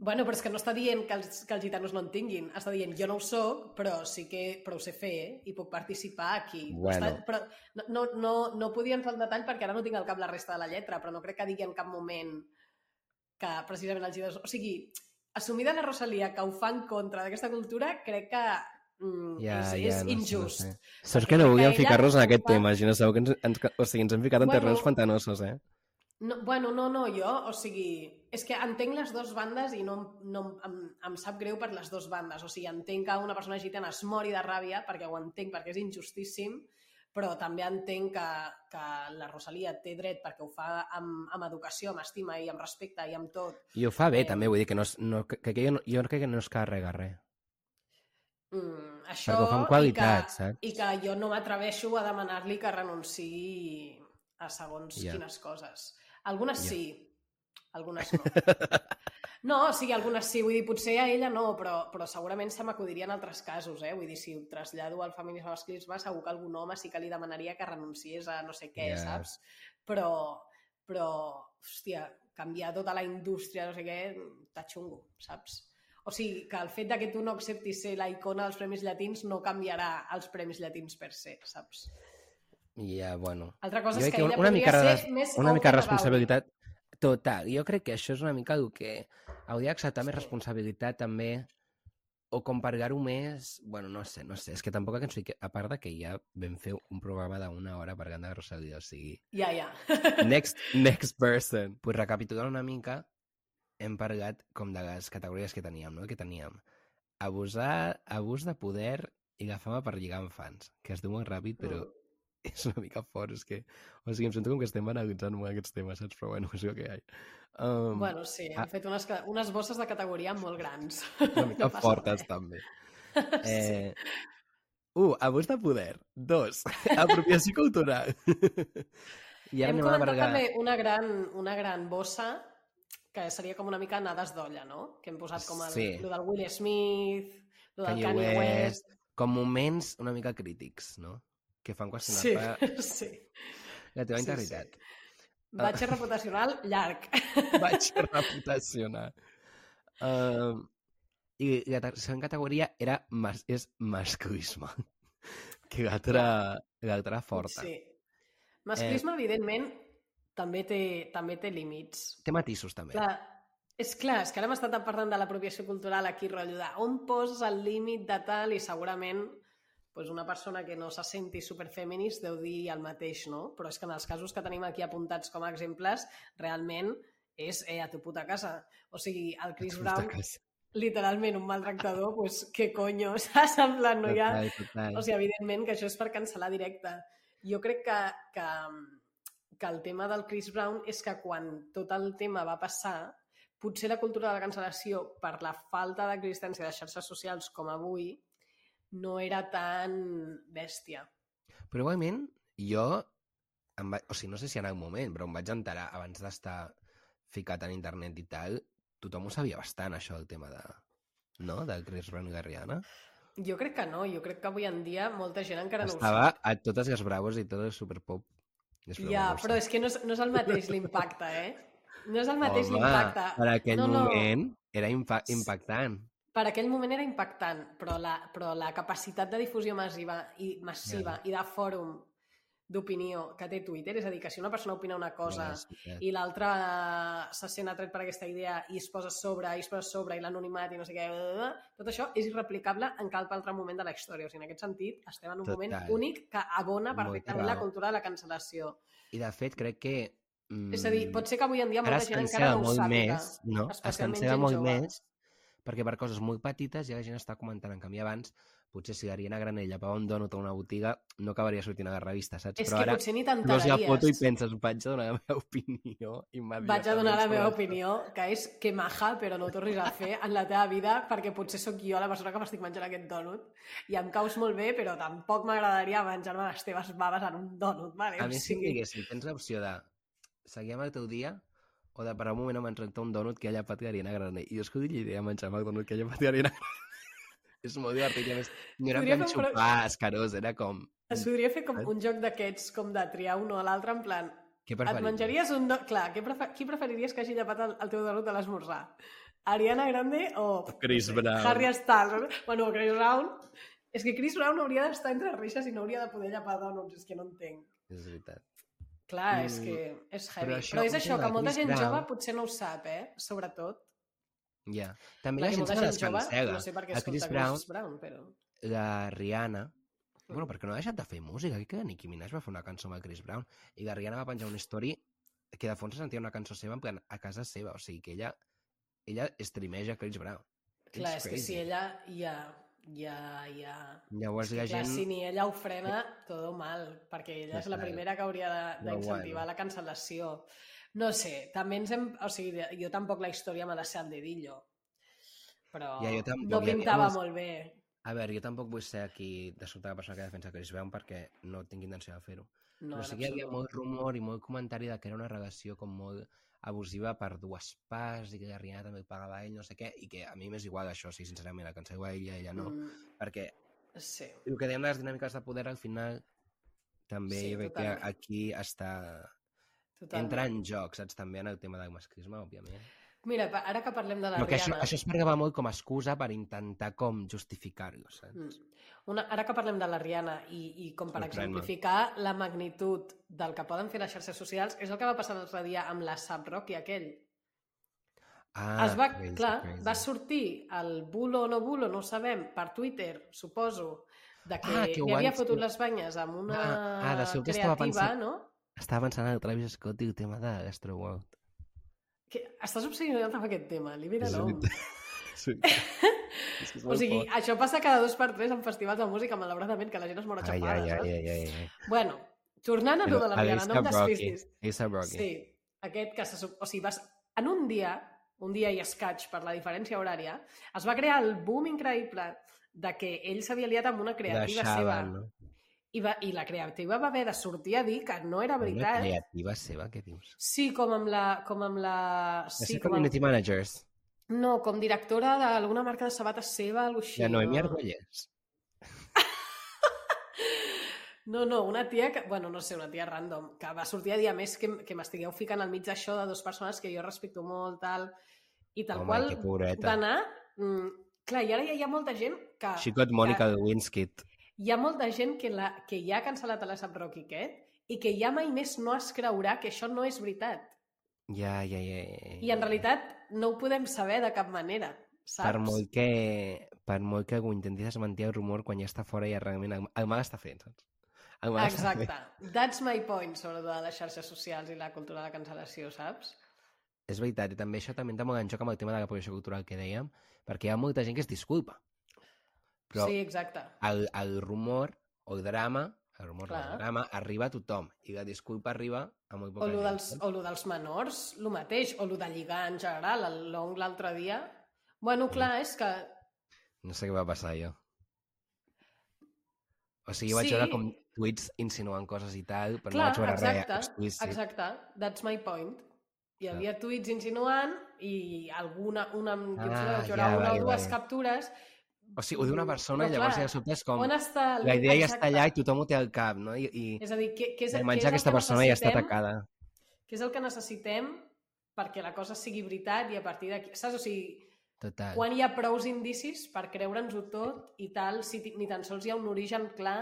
Bueno, però és que no està dient que els, que els gitanos no en tinguin. Està dient, jo no ho soc, però sí que però ho sé fer eh? i puc participar aquí. Bueno. Està, però no, no, no, no podia entrar al detall perquè ara no tinc al cap la resta de la lletra, però no crec que digui en cap moment que precisament els gitanos... O sigui, assumida la Rosalia que ho fa en contra d'aquesta cultura, crec que mm, Ja, és, ja, és no injust. No sé. Saps que no volíem ficar-nos en aquest fa- tema, Gina, sabeu que ens, ens, o sigui, ens hem ficat en Bueno. terrenys pantanosos, eh? No, bueno, no, no, jo, o sigui, és que entenc les dues bandes i no, no em, em sap greu per les dues bandes. O sigui, entenc que una persona gitana es mori de ràbia, perquè ho entenc, perquè és injustíssim, però també entenc que, que la Rosalia té dret perquè ho fa amb, amb educació, amb estima i amb respecte i amb tot. I ho fa bé, Eh. també, vull dir que, no, és- no, que, que jo, no, jo crec que no es carrega res. Mm, això Perquè ho fa amb qualitat, i saps? que, i que jo no m'atreveixo a demanar-li que renunciï a segons Ja. quines coses. Algunes sí, algunes no. No, o sigui, algunes sí, vull dir, potser a ella no, però, però segurament se m'acudiria en altres casos, eh? Vull dir, si ho trasllado al feminisme masclisme, segur que algun home sí que li demanaria que renunciés a no sé què, Ja. saps? Però, però, hòstia, canviar tota la indústria, no sé què, està xungo, saps? O sigui, que el fet de que tu no acceptis ser la icona dels Premis Llatins no canviarà els Premis Llatins per se, saps? Ja, bueno. Altra cosa és que que ella una podria mica ser de- més Una mica de responsabilitat total. Jo crec que això és una mica el que hauria d'acceptar més responsabilitat també o comparar-ho més... Bueno, no sé, no sé. És que tampoc que ens fiquem... A part de que ja vam fer un programa d'una hora per de Rosalia, o sigui... Ja, ja. Next, next person. Pues recapitulant una mica, hem parlat com de les categories que teníem, no? Que teníem abusar, abús de poder i la fama per lligar amb fans, que es diu molt ràpid, però Mm. és una mica fort, és que... O sigui, em sento com que estem analitzant molt aquests temes, saps? Però bueno, és el que hi ha. Um, Bueno, sí, hem ah. fet unes, unes bosses de categoria molt grans. una mica no fortes, res. també. Eh, un, abús de poder. Dos, apropiació cultural. I ara Hem comentat bargar... també una gran, una gran bossa que seria com una mica nades d'olla, no? Que hem posat com el, Sí. lo del Will Smith, lo del Kanye Kanye, West, West... com moments una mica crítics, no? Que fan Sí, qüestionar-te sí. la teva Sí, sí. integritat. Batxe reputacional llarg. Vaig reputacionar. Um, I la tercera categoria era mas, és masclisme. Que l'altra forta. Sí. Masclisme, eh... evidentment, també té, també té límits. Té matisos, també. Clar, és clar, és que ara hem estat parlant de l'apropiació cultural aquí, rotllo de on poses el límit de tal i segurament pues una persona que no se senti superfeminist deu dir el mateix, no? Però és que en els casos que tenim aquí apuntats com a exemples, realment és eh, a tu puta casa. O sigui, el Chris Brown, literalment un maltractador, pues què coño, saps? En plan, no hi ha... O sigui, evidentment que això és per cancel·lar directe. Jo crec que, que, que el tema del Chris Brown és que quan tot el tema va passar, potser la cultura de la cancel·lació, per la falta d'existència de xarxes socials com avui, no era tan bèstia. Però igualment, jo, em va... o sigui, no sé si en el moment, però em vaig enterar abans d'estar ficat en internet i tal, tothom ho sabia bastant, això, el tema de... No? Del Chris Brown i la Rihanna. Jo crec que no, jo crec que avui en dia molta gent encara no Estava ho sap. a totes les bravos i tot el superpop. Ja, però és que no és, no és el mateix l'impacte, eh? No és el mateix l'impacte. per aquell no, no. moment era impa impactant. Per aquell moment era impactant, però la, però la capacitat de difusió massiva i, massiva i de fòrum d'opinió que té Twitter, és a dir, que si una persona opina una cosa sí que- i l'altra se sent atret per aquesta idea i es posa sobre, i es posa sobre, i l'anonimat i no sé què, tot això és irreplicable en cap altre moment de la història. O sigui, en aquest sentit, estem en un Total. moment únic que abona perfectament la cultura de la cancel·lació. I de fet crec que... Mm, És a dir, pot ser que avui en dia molta gent encara no ho sàpiga. més, no? Es cancela molt jove. més perquè per coses molt petites ja la gent està comentant. En canvi, abans, potser si l'Ariana Granell llepava un donut a una botiga, no acabaria sortint a la revista, saps? És Però que ara potser ni veus la foto i t'enteraries. penses, vaig a donar la meva opinió immediatament. Vaig a donar la meva opinió, que és que maja, però no tornis a fer en la teva vida perquè potser sóc jo la persona que m'estic menjant aquest donut i em caus molt bé, però tampoc m'agradaria menjar-me les teves baves en un donut, vale? A mi si em sigui, diguessin, tens l'opció de seguir amb el teu dia o de per un moment a menjar-te un donut que ha llapat Ariana Grande. I jo escolliria menjar-me el donut que ha llapat Ariana Grande. és molt divertit, i a més, no era Podria pro- xupar, escarós, era com... Es podria fer com un joc d'aquests, com de triar un o l'altre, en plan, Què et preferiries? menjaries un... Do... Clar, què prefer... qui preferiries que hagi llepat el, el teu donut a l'esmorzar? Ariana Grande o... Chris no sé, Brown. Harry Styles. Bueno, Chris Brown... És que Chris Brown hauria d'estar entre reixes i no hauria de poder llepar donuts, és que no entenc. És veritat. Clar, és Mm, que és però heavy. Però, això, és un això, que molta gent Brown- jove potser no ho sap, eh? Sobretot. Ja. També hi ha Perquè gent les jove, no sé per què A Chris Brown, Chris Brown, però... la Rihanna, bueno, perquè no ha deixat de fer música, crec que Nicki Minaj va fer una cançó amb el Chris Brown, i la Rihanna va penjar una story que de fons se sentia una cançó seva en plan a casa seva, o sigui que ella ella streameja Chris Brown. Clar, It's és que si crazy. ella ja... ja, ja... Llavors És la que, clar, gent... si ni ella ho frena, todo mal, perquè ella és la primera que hauria d'incentivar la cancel·lació. No sé, també ens hem... O sigui, jo tampoc la història m'ha de ser el dedillo, però Ja, jo tampoc, no ja, pintava llavors- molt bé. A veure, jo tampoc vull ser aquí de sota la persona que defensa Chris Brown perquè no tinc intenció de fer-ho. No, Però sí que hi havia molt rumor i molt comentari de que era una relació com molt abusiva per dues parts i que la Rihanna també el pagava ell, no sé què, i que a mi m'és igual això, sí, sincerament, el cancel·lo a ella, ella no, Mm, perquè sí. el que dèiem de les dinàmiques de poder al final també Sí, jo crec totalment. que aquí està... Totalment. Entra en joc, saps? També en el tema del masclisme, òbviament. Mira, ara que parlem de la que això, Rihanna... això es pregava molt com a excusa per intentar com justificar-ho, saps? Mm. Una, ara que parlem de la Rihanna i, i com per exemplificar la magnitud del que poden fer les xarxes socials, és el que va passar l'altre dia amb la Sap Rocky aquell. Ah, es va, crazy, clar, crazy. va sortir el bulo o no bulo, no ho sabem, per Twitter, suposo, de que, Ah, que li havia fotut les banyes amb una Ah, ah, de sobte estava creativa, pensant- no? Estava pensant en el Travis Scott i el tema de Astroworld. Que estàs obsessionat amb aquest tema, li nom. veritat. Sí. És O sigui, fort. això passa cada dos per tres en festivals de música, malauradament, que la gent es mor Ai, aixafada, ai, ai, saps? ai, ai, ai. Bueno, tornant a lo de la Rihanna, no em despistis. Rocky. Sí, aquest que se... O sigui, vas... en un dia, un dia i escaig per la diferència horària, es va crear el boom increïble de que ell s'havia liat amb una creativa Deixava, seva. no? I, va, I la creativa va haver de sortir a dir que no era Una veritat. creativa seva, què dius? Sí, com amb la... Com amb la... Sí, com amb... community managers. No, com directora d'alguna marca de sabates seva, alguna així. Ja Noemi no? Argolles. No, no, una tia que, bueno, no sé, una tia random, que va sortir a dir a més que, que m'estigueu ficant al mig d'això de dues persones que jo respecto molt, tal, i tal Home, qual que d'anar... Mm, clar, i ara ja hi ha molta gent que... She got Monica Lewinsky. Hi ha molta gent que, la, que ja ha cancel·lat a la Sap Rocky aquest i que ja mai més no es creurà que això no és veritat. Ja, ja, ja. ja. I en realitat no ho podem saber de cap manera, saps? Per molt que, per molt que algú intenti desmentir el rumor, quan ja està fora ja realment el, el mal està fet, saps? El mal està Exacte. fet. That's my point, sobretot de les xarxes socials i la cultura de la cancel·lació, saps? És veritat, i també això també entra molt en joc amb el tema de la posició cultural que dèiem, perquè hi ha molta gent que es disculpa. Però Sí, exacte. el, el rumor o el drama, el rumor o Clar. el drama, arriba a tothom, i la disculpa arriba a molt O poca lo, gent. dels, o lo dels menors, el mateix, o lo de lligar en general, el long l'altre dia. Bueno, clar, és que... No sé què va passar, jo. O sigui, vaig Sí. veure com tuits insinuant coses i tal, però clar, no vaig veure exacte, res explícit. exacte, that's my point. Hi havia tuits insinuant i alguna, una, Ah, vaig veure ja, una vale, o dues vale. captures. O sigui, ho diu una persona Però i llavors clar, ja sobte és com... Està... el- La idea ja exacte. està allà i tothom ho té al cap, no? I, i És a dir, què, què és, què és menjar el aquesta que persona ja està atacada. Què és el que necessitem perquè la cosa sigui veritat i a partir d'aquí... Saps? O sigui, Total. quan hi ha prous indicis per creure'ns-ho tot i tal, si ni tan sols hi ha un origen clar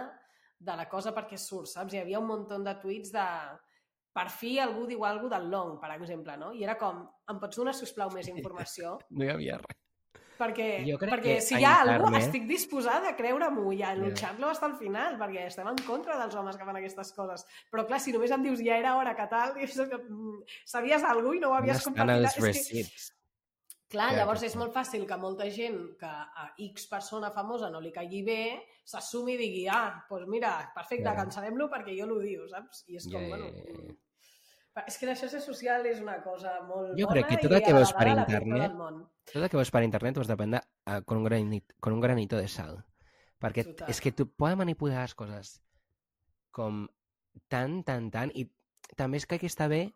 de la cosa perquè surt, saps? Hi havia un munt de tuits de... Per fi algú diu alguna del long, per exemple, no? I era com, em pots donar, sisplau, més informació? No hi havia res. Perquè, Jo crec perquè que si hi ha algú, estic disposada a creure-m'ho i a Ja. luchar-lo fins al final, perquè estem en contra dels homes que fan aquestes coses. Però clar, si només em dius ja era hora que tal, dius que mm, sabies alguna cosa i no ho havies compartit. els que, clar, llavors és molt fàcil que molta gent que a X persona famosa no li caigui bé s'assumi i digui, ah, doncs mira, perfecte, Clar. cancel·lem-lo perquè jo l'ho diu, saps? I és com, Ja, ja, bueno... És que la xarxa social és una cosa molt Jo crec que tot el que veus per internet-. Tot el que veus per internet ho has de prendre eh, con, un granit, con un granito de sal. Perquè Total. és que tu pots manipular les coses com tant, tant, tant, i també és que aquí està bé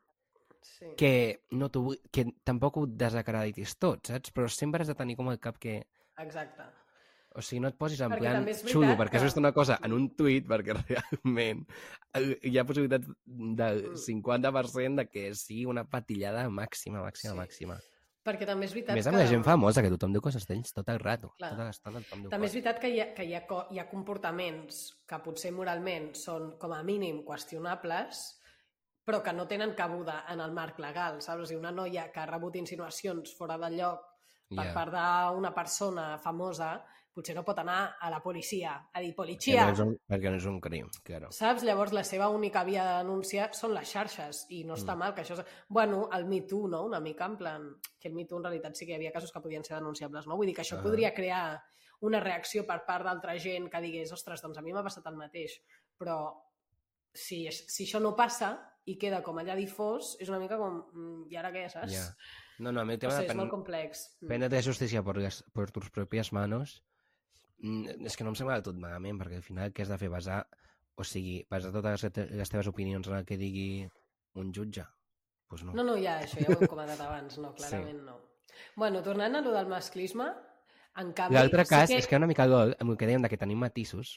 Sí. que, no que tampoc ho desacreditis tot, saps? Però sempre has de tenir com el cap que... Exacte. O sigui, no et posis en Perquè plan veritat xulo perquè has que- vist una cosa en un tuit perquè realment eh, hi ha possibilitats del Mm. 50% de que sigui una patillada màxima, màxima, Sí. màxima. Perquè també és veritat A més amb que... la gent famosa, que tothom diu coses d'ells tot el rato. Clar. Tota l'estona tothom diu També és veritat que, hi ha, que hi, ha, hi ha comportaments que potser moralment són com a mínim qüestionables, però que no tenen cabuda en el marc legal, saps? O sigui, una noia que ha rebut insinuacions fora de lloc per Ja. part d'una persona famosa potser no pot anar a la policia a dir, Perquè policia, no, és un, perquè no és un crim, claro. saps? Llavors la seva única via de denúncia són les xarxes i no està Mm. mal que això... És... Bueno, el Me Too, no? Una mica en plan... Que el Me Too en realitat sí que hi havia casos que podien ser denunciables, no? Vull dir que això Ah. podria crear una reacció per part d'altra gent que digués ostres, doncs a mi m'ha passat el mateix. Però si, si això no passa i queda com allà difós, és una mica com... mm, I ara què, saps? Ja. No, no, a mi el tema sé, de és molt complex. Mm. prendre justícia por, las- por tus propias manos és que no em sembla del tot malament, perquè al final què has de fer? Basar, o sigui, basar totes les, te- les teves opinions en el que digui un jutge? Pues no. No, no, ja, això ja ho hem comentat abans, no, clarament no. Bueno, tornant a lo del masclisme, en canvi... L'altre cas sí és que una mica gol amb el que dèiem de que tenim matisos,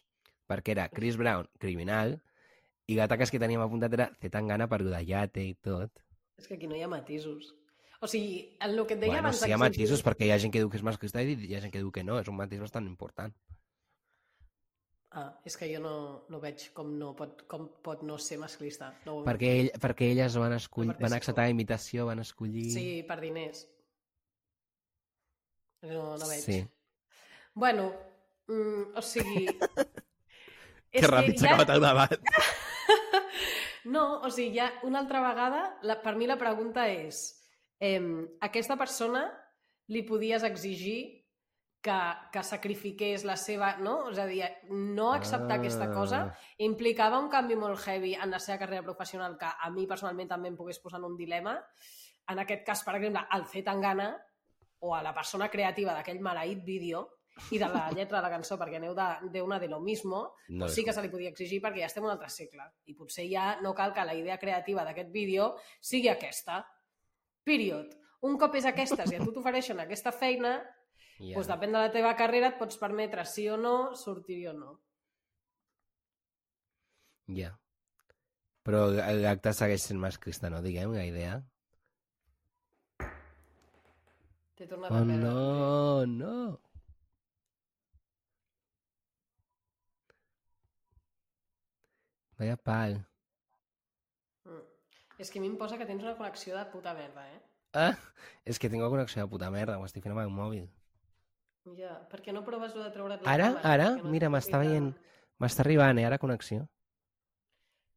perquè era Chris Brown, criminal, i l'altre cas que teníem apuntat era Z Tangana per lo de Yate i tot. És que aquí no hi ha matisos. O sigui, el que et deia bueno, abans... sí hi ha matisos perquè hi ha gent que diu que és masclista i hi ha gent que diu que no, és un matís bastant important. Ah, és que jo no, no veig com, no pot, com pot no ser masclista. No Perquè, ell, perquè elles van, escollir, No van acceptar la invitació, van escollir... Sí, per diners. No, no veig. Sí. Bueno, mm, o sigui... Que ràpid s'ha acabat el debat. No, o sigui, ja una altra vegada, la, per mi la pregunta és eh, aquesta persona li podies exigir que, que sacrifiqués la seva... No? És a dir, no acceptar Ah. aquesta cosa implicava un canvi molt heavy en la seva carrera professional que a mi personalment també em pogués posar en un dilema. En aquest cas, per exemple, al C. Tangana o a la persona creativa d'aquell maleït vídeo i de la lletra de la cançó, perquè aneu de, de una de lo mismo, No, sí que se li podia exigir perquè ja estem en un altre segle. I potser ja no cal que la idea creativa d'aquest vídeo sigui aquesta. Period. Un cop és aquesta, si a tu t'ofereixen aquesta feina, ja. doncs depèn de la teva carrera, et pots permetre sí o no, sortir o no. Ja. Però l'acte segueix sent masclista, no? Diguem, la idea. T'he tornat Oh, a perdre. no, no. Vaya pal. És que a mi em posa que tens una connexió de puta merda, eh? Ah, és que tinc una connexió de puta merda, ho estic fent amb el mòbil. Ja, per què no proves lo de treure't la Ara, càmera? ara, no mira, m'està veient. M'està arribant, eh, ara connexió.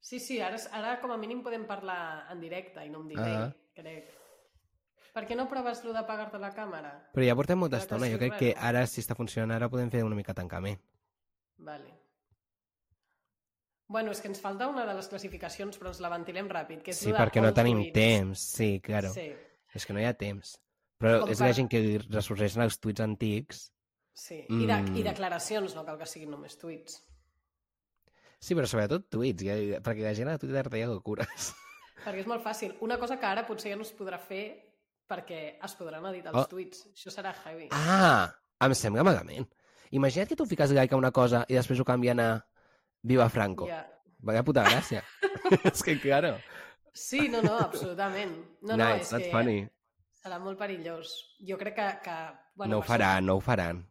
Sí, sí, ara, ara com a mínim podem parlar en directe i no amb delay, Ah. crec. Per què no proves lo d'apagar-te la càmera? Però ja portem molta estona, jo crec res, que ara, si està funcionant, ara podem fer una mica tancament. Vale. Bueno, és que ens falta una de les classificacions, però ens la ventilem ràpid, que és Sí, perquè no tenim tweets. temps, sí, claro. Sí, És que no hi ha temps. Però Com és per- la gent que ressorgeixen els tuits antics. sí. I, de, Mm. I declaracions, no cal que siguin només tuits. Sí, però sobretot tuits, ja, perquè la gent a Twitter té locures. Perquè és molt fàcil. Una cosa que ara potser ja no es podrà fer perquè es podran editar els Oh. tuits. Això serà heavy. Ah, em sembla malament. Imagina't que tu fiques like a una cosa i després ho canvien a Viva Franco. Ja. Vaya puta gràcia. és que, claro, Sí, no, no, absolutament. No, no, no, és que funny. serà molt perillós. Jo crec que... que bueno, no ho per això- faran, no ho faran.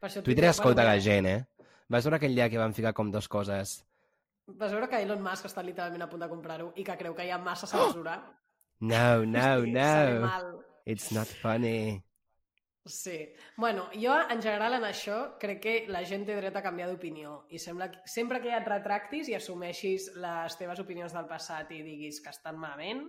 Per això Twitter escolta bueno, la gent, eh? Vas veure aquell dia que van ficar com dos coses... Vas veure que Elon Musk està literalment a punt de comprar-ho i que creu que hi ha massa censura? No, no, Hosti, no. mal. It's not funny. Sí. Bueno, jo, en general, en això, crec que la gent té dret a canviar d'opinió. I sembla que sempre que et retractis i assumeixis les teves opinions del passat i diguis que estan malament,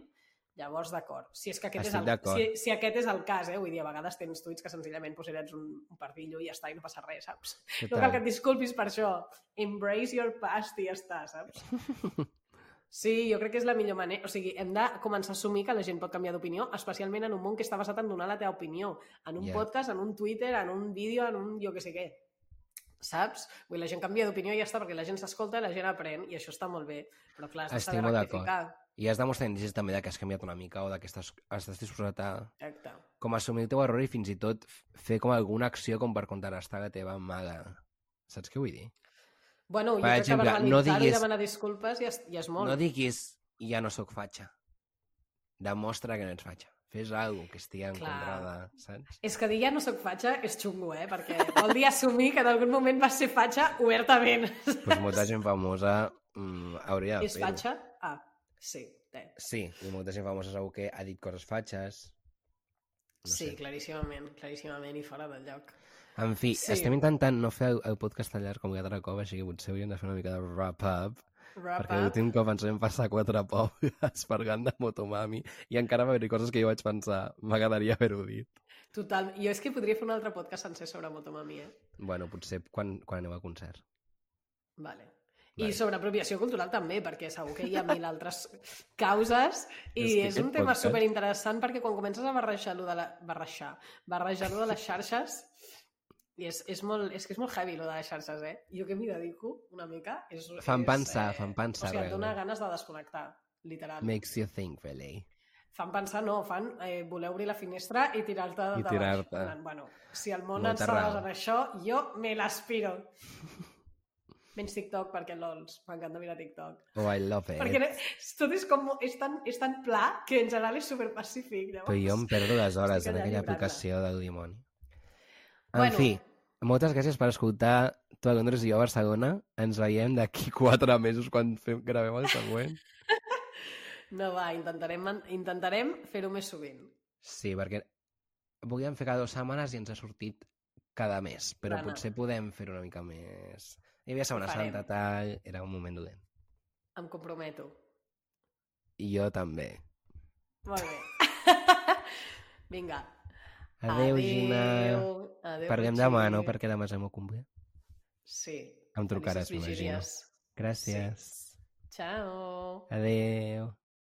llavors d'acord. Si és que aquest, és Estic el, d'acord. si, si aquest és el cas, eh? Vull dir, a vegades tens tuits que senzillament pues, eres un, un pardillo i ja està, i no passa res, saps? No cal que et disculpis per això. Embrace your past i ja està, saps? Sí, jo crec que és la millor manera. O sigui, hem de començar a assumir que la gent pot canviar d'opinió, especialment en un món que està basat en donar la teva opinió. En un yeah. podcast, en un Twitter, en un vídeo, en un jo que sé què. Saps? Vull la gent canvia d'opinió i ja està, perquè la gent s'escolta la gent aprèn, i això està molt bé. Però clar, has de rectificar. I has demostrat indicis també de que has canviat una mica o de que estàs, estàs disposat a Exacte. com assumir el teu error i fins i tot fer com alguna acció com per contrarrestar la teva mala. Saps què vull dir? Bueno, jo Per crec exemple, que no diguis- i demanar disculpes ja és, ja és molt. No diguis ja no sóc fatxa. Demostra que no ets fatxa. Fes alguna que estigui en Clar. contra de... Saps? És que dir ja no sóc fatxa és xungo, eh? Perquè vol dir assumir que en algun moment vas ser fatxa obertament. Pues molta gent famosa mm, hauria de És fer-ho. fatxa? Ah, sí. Té. Sí, i molta gent famosa segur que ha dit coses fatxes. No sí, sé. claríssimament, claríssimament i fora del lloc. En fi, Sí. estem intentant no fer el, el podcast tan llarg com cada cop, així que potser hauríem de fer una mica de wrap-up, Wrap perquè l'últim cop ens vam passar quatre podcasts parlant de Motomami i encara va haver-hi coses que jo vaig pensar, m'agradaria haver-ho dit. Total. Jo és que podria fer un altre podcast sencer sobre Motomami, eh? Bueno, potser quan, quan aneu a concert. Vale. Vale. I sobre apropiació cultural també, perquè segur que hi ha mil altres causes i És és, un tema podcast- superinteressant perquè quan comences a barrejar lo de la... barrejar, barrejar lo de les xarxes i és, és, molt, és que és molt heavy lo de les xarxes, eh? Jo que m'hi dedico una mica és... Fan és, pensar, fan pensar, O sigui, et dona realment. ganes de desconnectar, literal. Makes you think, really. Fan pensar, no, fan eh, voler obrir la finestra i tirar-te de I baix. plan, Bueno, si el món Molta ens raó. en això, jo me l'aspiro. Menys TikTok, perquè lols, m'encanta mirar TikTok. Oh, I love it. Perquè tot és com... És tan, és tan pla que en general és superpacífic. Llavors... Però jo em perdo les hores en aquella aplicació del dimoni. En Bueno. fi, moltes gràcies per escoltar Tu a Londres i jo a Barcelona. Ens veiem d'aquí quatre mesos quan fem, gravem el següent. No, va, intentarem, intentarem fer-ho més sovint. Sí, perquè volíem fer cada dues setmanes i ens ha sortit cada mes, però Bueno. potser podem fer una mica més. Hi havia Setmana. Santa, tal, era un moment dolent. Em comprometo. I jo també. Molt bé. Vinga. Adéu, Gina. Adéu, Parlem Puigí. demà, no? Perquè demà és el meu cumple. Sí. Em trucaràs, m'imagino. Gràcies. Ciao. Adéu.